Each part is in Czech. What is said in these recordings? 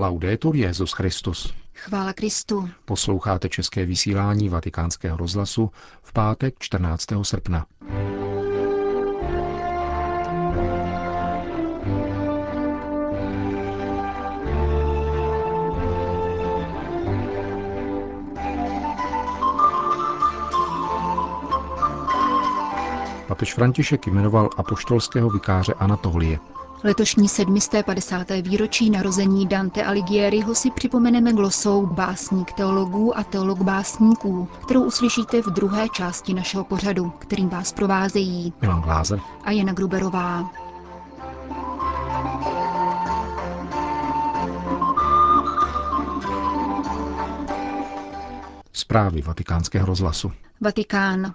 Laudetur Jezus Christus. Chvála Kristu. Posloucháte české vysílání Vatikánského rozhlasu v pátek 14. srpna. Papež František jmenoval apoštolského vikáře Anatolie. Letošní 750. výročí narození Dante Alighieriho si připomeneme glosou básník teologů a teolog básníků, kterou uslyšíte v druhé části našeho pořadu, kterým vás provázejí Milan Glázer a Jana Gruberová. Zprávy vatikánského rozhlasu. Vatikán.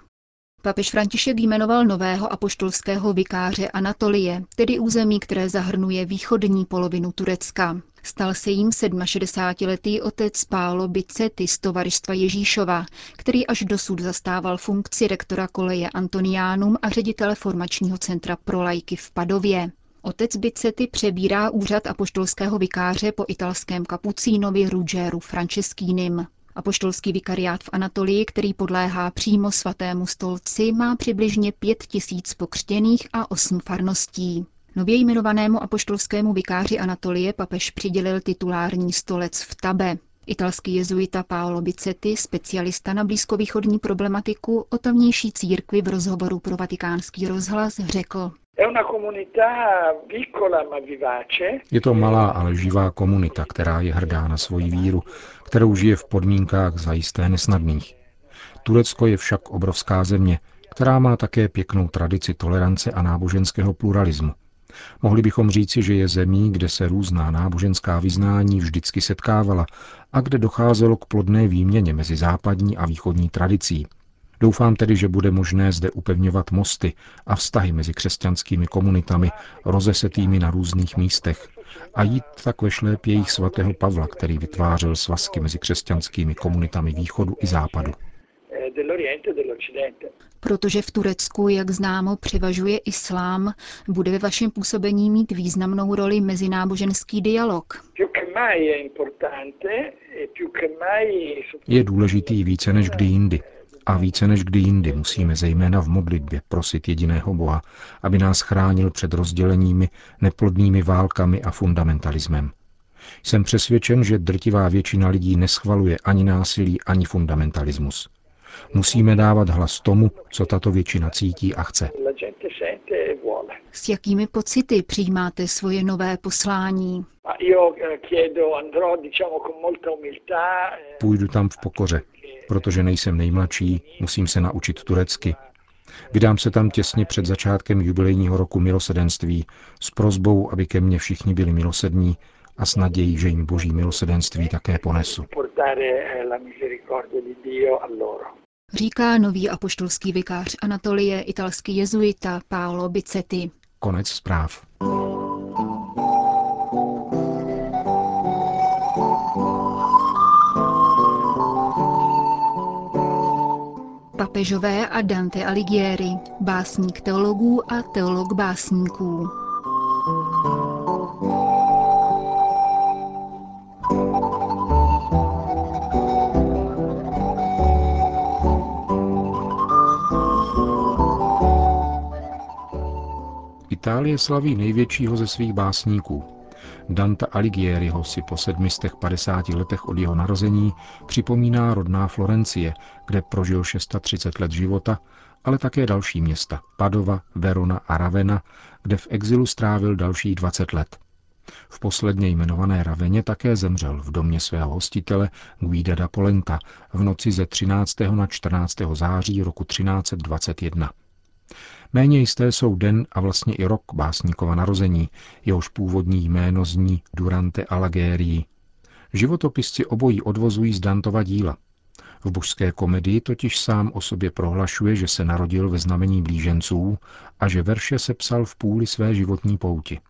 Papež František jmenoval nového apoštolského vikáře Anatolie, tedy území, které zahrnuje východní polovinu Turecka. Stal se jim 67-letý otec Pálo Bicety z tovaristva Ježíšova, který až dosud zastával funkci rektora koleje Antoniánum a ředitele formačního centra pro lajky v Padově. Otec Bicety přebírá úřad apoštolského vikáře po italském kapucínovi Ruggeru Franceschínim. Apoštolský vikariát v Anatolii, který podléhá přímo svatému stolci, má přibližně pět tisíc pokřtěných a osm farností. Nově jmenovanému apoštolskému vikáři Anatolie papež přidělil titulární stolec v Tabe. Italský jezuita Paolo Bicetti, specialista na blízkovýchodní problematiku, o tamnější církvi v rozhovoru pro vatikánský rozhlas řekl. Je to malá, ale živá komunita, která je hrdá na svoji víru, kterou žije v podmínkách zajisté nesnadných. Turecko je však obrovská země, která má také pěknou tradici tolerance a náboženského pluralismu. Mohli bychom říci, že je zemí, kde se různá náboženská vyznání vždycky setkávala a kde docházelo k plodné výměně mezi západní a východní tradicí, Doufám tedy, že bude možné zde upevňovat mosty a vztahy mezi křesťanskými komunitami rozesetými na různých místech a jít tak ve šlépějích svatého Pavla, který vytvářel svazky mezi křesťanskými komunitami východu i západu. Protože v Turecku, jak známo, převažuje islám, bude ve vašem působení mít významnou roli mezináboženský dialog. Je důležitý více než kdy jindy. A více než kdy jindy musíme zejména v modlitbě prosit jediného Boha, aby nás chránil před rozděleními, neplodnými válkami a fundamentalismem. Jsem přesvědčen, že drtivá většina lidí neschvaluje ani násilí, ani fundamentalismus. Musíme dávat hlas tomu, co tato většina cítí a chce. S jakými pocity přijímáte svoje nové poslání? Půjdu tam v pokoře, Protože nejsem nejmladší, musím se naučit turecky. Vydám se tam těsně před začátkem jubilejního roku milosedenství s prozbou, aby ke mně všichni byli milosední a s nadějí, že jim boží milosedenství také ponesu. Říká nový apoštolský vikář Anatolie, italský jezuita Paolo Bicetti. Konec zpráv. Papežové a Dante Alighieri, básník teologů a teolog básníků. Itálie slaví největšího ze svých básníků, Danta Alighieriho si po 750 letech od jeho narození připomíná rodná Florencie, kde prožil 630 let života, ale také další města Padova, Verona a Ravenna, kde v exilu strávil dalších 20 let. V posledně jmenované Raveně také zemřel v domě svého hostitele Guida da Polenta v noci ze 13. na 14. září roku 1321. Méně jisté jsou den a vlastně i rok básníkova narození, jehož původní jméno zní Durante Alighieri. Životopisci obojí odvozují z Dantova díla. V božské komedii totiž sám o sobě prohlašuje, že se narodil ve znamení blíženců a že verše se psal v půli své životní pouti.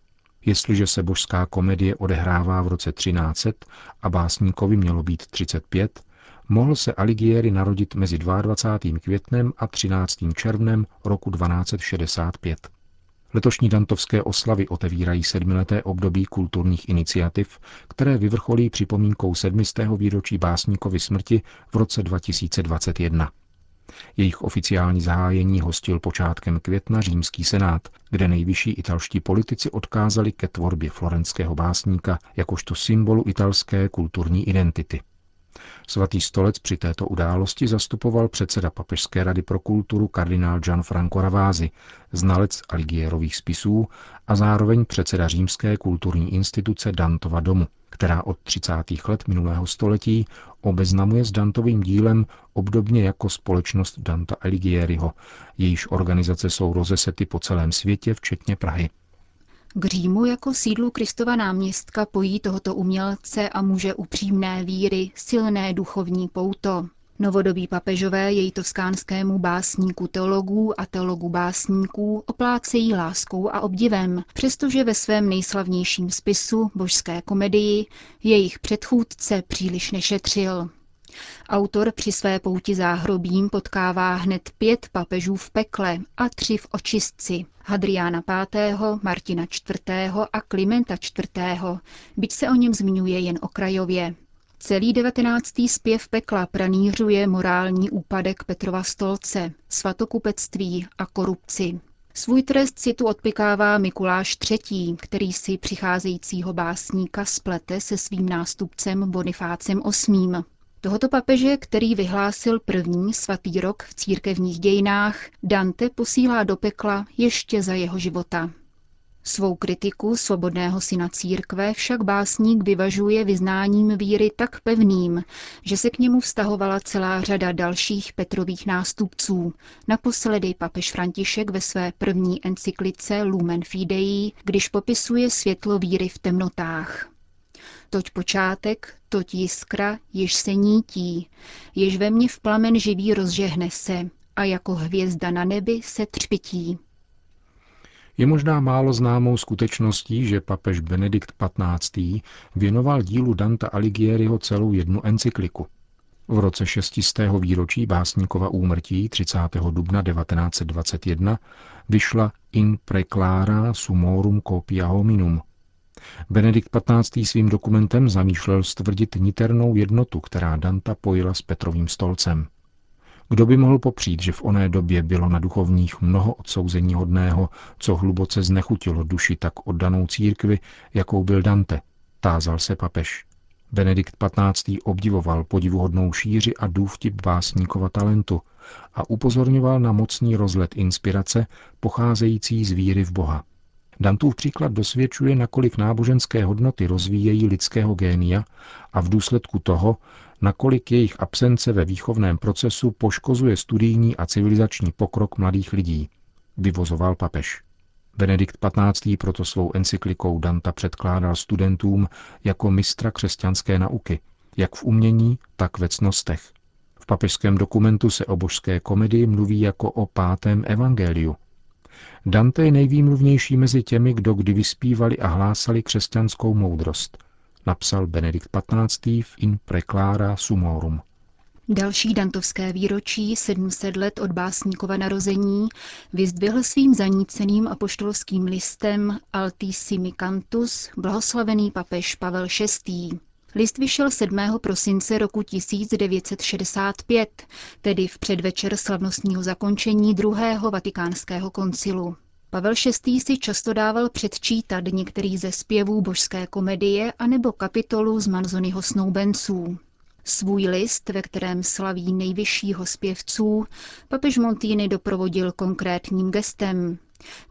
Jestliže se božská komedie odehrává v roce 1300 a básníkovi mělo být 35, mohl se Alighieri narodit mezi 22. květnem a 13. červnem roku 1265. Letošní dantovské oslavy otevírají sedmileté období kulturních iniciativ, které vyvrcholí připomínkou sedmistého výročí básníkovy smrti v roce 2021. Jejich oficiální zahájení hostil počátkem května římský senát, kde nejvyšší italští politici odkázali ke tvorbě florenského básníka jakožto symbolu italské kulturní identity. Svatý stolec při této události zastupoval předseda Papežské rady pro kulturu kardinál Gianfranco Ravázi, znalec Aligierových spisů a zároveň předseda římské kulturní instituce Dantova domu, která od 30. let minulého století obeznamuje s Dantovým dílem obdobně jako společnost Danta Alighieriho, jejíž organizace jsou rozesety po celém světě, včetně Prahy. K Římu jako sídlu Kristova náměstka pojí tohoto umělce a muže upřímné víry silné duchovní pouto. Novodobí papežové jej toskánskému básníku teologů a teologu básníků oplácejí láskou a obdivem, přestože ve svém nejslavnějším spisu, božské komedii, jejich předchůdce příliš nešetřil. Autor při své pouti záhrobím potkává hned pět papežů v pekle a tři v očistci. Hadriána V., Martina IV. a Klimenta IV., byť se o něm zmiňuje jen okrajově. Celý devatenáctý zpěv pekla pranířuje morální úpadek Petrova stolce, svatokupectví a korupci. Svůj trest si tu odpikává Mikuláš III., který si přicházejícího básníka splete se svým nástupcem Bonifácem VIII. Tohoto papeže, který vyhlásil první svatý rok v církevních dějinách, Dante posílá do pekla ještě za jeho života. Svou kritiku svobodného syna církve však básník vyvažuje vyznáním víry tak pevným, že se k němu vztahovala celá řada dalších Petrových nástupců, naposledy papež František ve své první encyklice Lumen Fidei, když popisuje světlo víry v temnotách. Toť počátek, toť jiskra, jež se nítí, jež ve mně v plamen živý rozžehne se a jako hvězda na nebi se třpití. Je možná málo známou skutečností, že papež Benedikt XV. věnoval dílu Danta Alighieriho celou jednu encykliku. V roce 600. výročí básníkova úmrtí 30. dubna 1921 vyšla In Preclara Sumorum Copia Hominum, Benedikt XV. svým dokumentem zamýšlel stvrdit niternou jednotu, která Danta pojila s Petrovým stolcem. Kdo by mohl popřít, že v oné době bylo na duchovních mnoho odsouzení hodného, co hluboce znechutilo duši tak oddanou církvi, jakou byl Dante, tázal se papež. Benedikt XV. obdivoval podivuhodnou šíři a důvtip básníkova talentu a upozorňoval na mocný rozlet inspirace pocházející z víry v Boha. Dantův příklad dosvědčuje, nakolik náboženské hodnoty rozvíjejí lidského génia a v důsledku toho, nakolik jejich absence ve výchovném procesu poškozuje studijní a civilizační pokrok mladých lidí, vyvozoval papež. Benedikt XV. proto svou encyklikou Danta předkládal studentům jako mistra křesťanské nauky, jak v umění, tak ve cnostech. V papežském dokumentu se o božské komedii mluví jako o pátém evangeliu, Dante je nejvýmluvnější mezi těmi, kdo kdy vyspívali a hlásali křesťanskou moudrost, napsal Benedikt XV. v In Preclara Sumorum. Další dantovské výročí, 700 let od básníkova narození, vyzdvihl svým zaníceným apoštolským listem Altissimi Cantus blahoslavený papež Pavel VI. List vyšel 7. prosince roku 1965, tedy v předvečer slavnostního zakončení druhého vatikánského koncilu. Pavel VI. si často dával předčítat některý ze zpěvů božské komedie anebo kapitolu z Manzonyho snoubenců. Svůj list, ve kterém slaví nejvyššího zpěvců, papež Montýny doprovodil konkrétním gestem.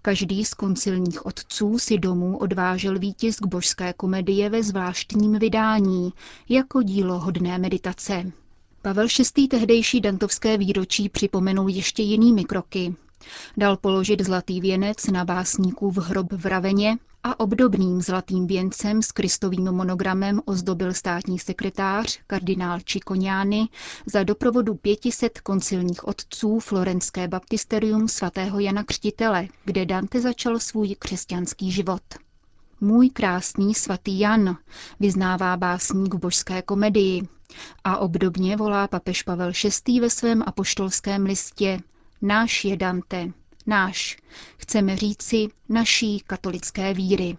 Každý z koncilních otců si domů odvážel výtisk božské komedie ve zvláštním vydání, jako dílo hodné meditace. Pavel VI. tehdejší dantovské výročí připomenul ještě jinými kroky. Dal položit zlatý věnec na básníkův hrob v Raveně a obdobným zlatým věncem s kristovým monogramem ozdobil státní sekretář kardinál Čikoniány za doprovodu 500 koncilních otců Florenské baptisterium svatého Jana Křtitele, kde Dante začal svůj křesťanský život. Můj krásný svatý Jan, vyznává básník v božské komedii. A obdobně volá papež Pavel VI. ve svém apoštolském listě Náš je Dante, náš. Chceme říci naší katolické víry.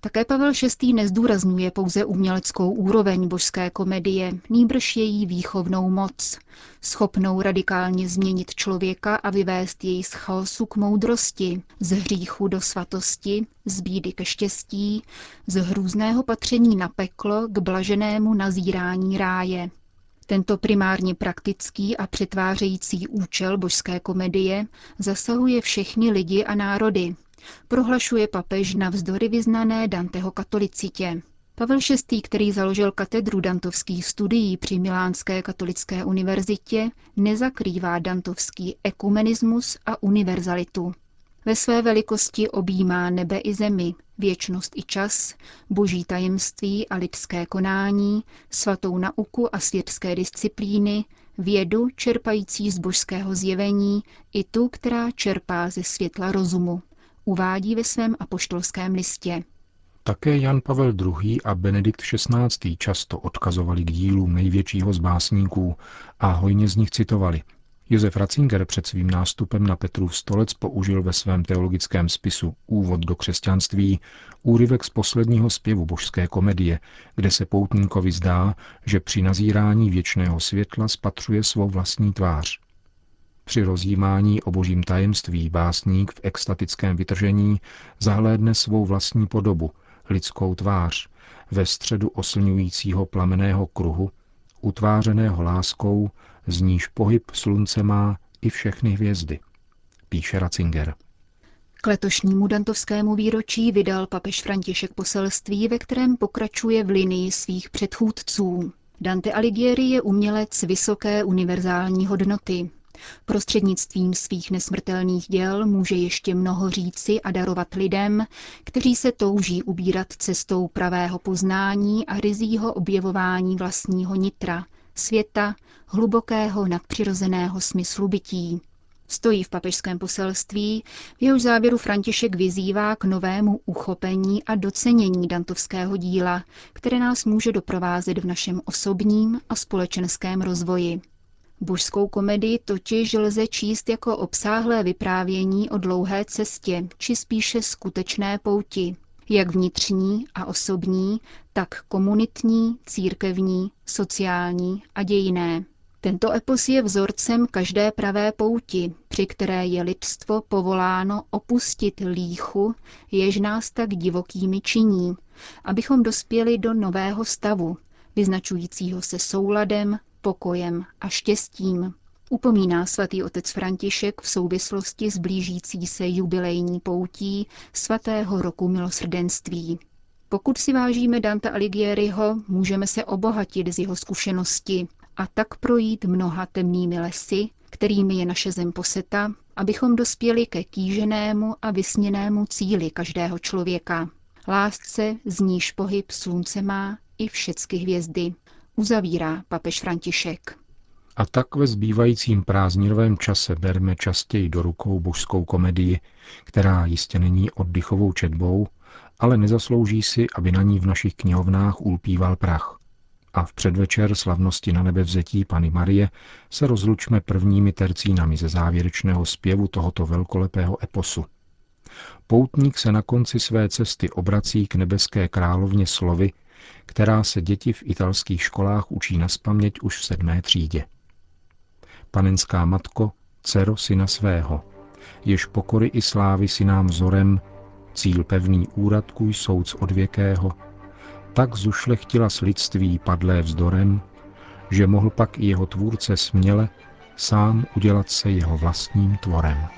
Také Pavel VI. nezdůrazňuje pouze uměleckou úroveň božské komedie, nýbrž její výchovnou moc, schopnou radikálně změnit člověka a vyvést jej z chaosu k moudrosti, z hříchu do svatosti, z bídy ke štěstí, z hrůzného patření na peklo k blaženému nazírání ráje. Tento primárně praktický a přetvářející účel božské komedie zasahuje všechny lidi a národy, prohlašuje papež navzdory vyznané Danteho katolicitě. Pavel VI., který založil katedru dantovských studií při Milánské katolické univerzitě, nezakrývá dantovský ekumenismus a univerzalitu. Ve své velikosti objímá nebe i zemi, věčnost i čas, boží tajemství a lidské konání, svatou nauku a světské disciplíny, vědu čerpající z božského zjevení i tu, která čerpá ze světla rozumu uvádí ve svém apoštolském listě. Také Jan Pavel II. a Benedikt XVI. často odkazovali k dílům největšího z básníků a hojně z nich citovali. Josef Ratzinger před svým nástupem na Petrův stolec použil ve svém teologickém spisu Úvod do křesťanství úryvek z posledního zpěvu božské komedie, kde se poutníkovi zdá, že při nazírání věčného světla spatřuje svou vlastní tvář. Při rozjímání o božím tajemství básník v extatickém vytržení zahlédne svou vlastní podobu, lidskou tvář, ve středu oslňujícího plameného kruhu, utvářeného láskou, z níž pohyb slunce má i všechny hvězdy, píše Ratzinger. K letošnímu dantovskému výročí vydal papež František poselství, ve kterém pokračuje v linii svých předchůdců. Dante Alighieri je umělec vysoké univerzální hodnoty. Prostřednictvím svých nesmrtelných děl může ještě mnoho říci a darovat lidem, kteří se touží ubírat cestou pravého poznání a rizího objevování vlastního nitra, světa, hlubokého nadpřirozeného smyslu bytí. Stojí v papežském poselství, v jehož závěru František vyzývá k novému uchopení a docenění dantovského díla, které nás může doprovázet v našem osobním a společenském rozvoji. Božskou komedii totiž lze číst jako obsáhlé vyprávění o dlouhé cestě, či spíše skutečné pouti, jak vnitřní a osobní, tak komunitní, církevní, sociální a dějiné. Tento epos je vzorcem každé pravé pouti, při které je lidstvo povoláno opustit líchu, jež nás tak divokými činí, abychom dospěli do nového stavu, vyznačujícího se souladem, pokojem a štěstím, upomíná svatý otec František v souvislosti s blížící se jubilejní poutí svatého roku milosrdenství. Pokud si vážíme Danta Alighieriho, můžeme se obohatit z jeho zkušenosti a tak projít mnoha temnými lesy, kterými je naše zem poseta, abychom dospěli ke kýženému a vysněnému cíli každého člověka. Lásce, z níž pohyb slunce má i všechny hvězdy, uzavírá papež František. A tak ve zbývajícím prázdninovém čase berme častěji do rukou božskou komedii, která jistě není oddychovou četbou, ale nezaslouží si, aby na ní v našich knihovnách ulpíval prach. A v předvečer slavnosti na nebe vzetí Pany Marie se rozlučme prvními tercínami ze závěrečného zpěvu tohoto velkolepého eposu. Poutník se na konci své cesty obrací k nebeské královně slovy, která se děti v italských školách učí na spaměť už v sedmé třídě. Panenská matko, dcero syna svého, jež pokory i slávy si nám vzorem, cíl pevný úradku souc odvěkého, tak zušlechtila s lidství padlé vzdorem, že mohl pak i jeho tvůrce směle sám udělat se jeho vlastním tvorem.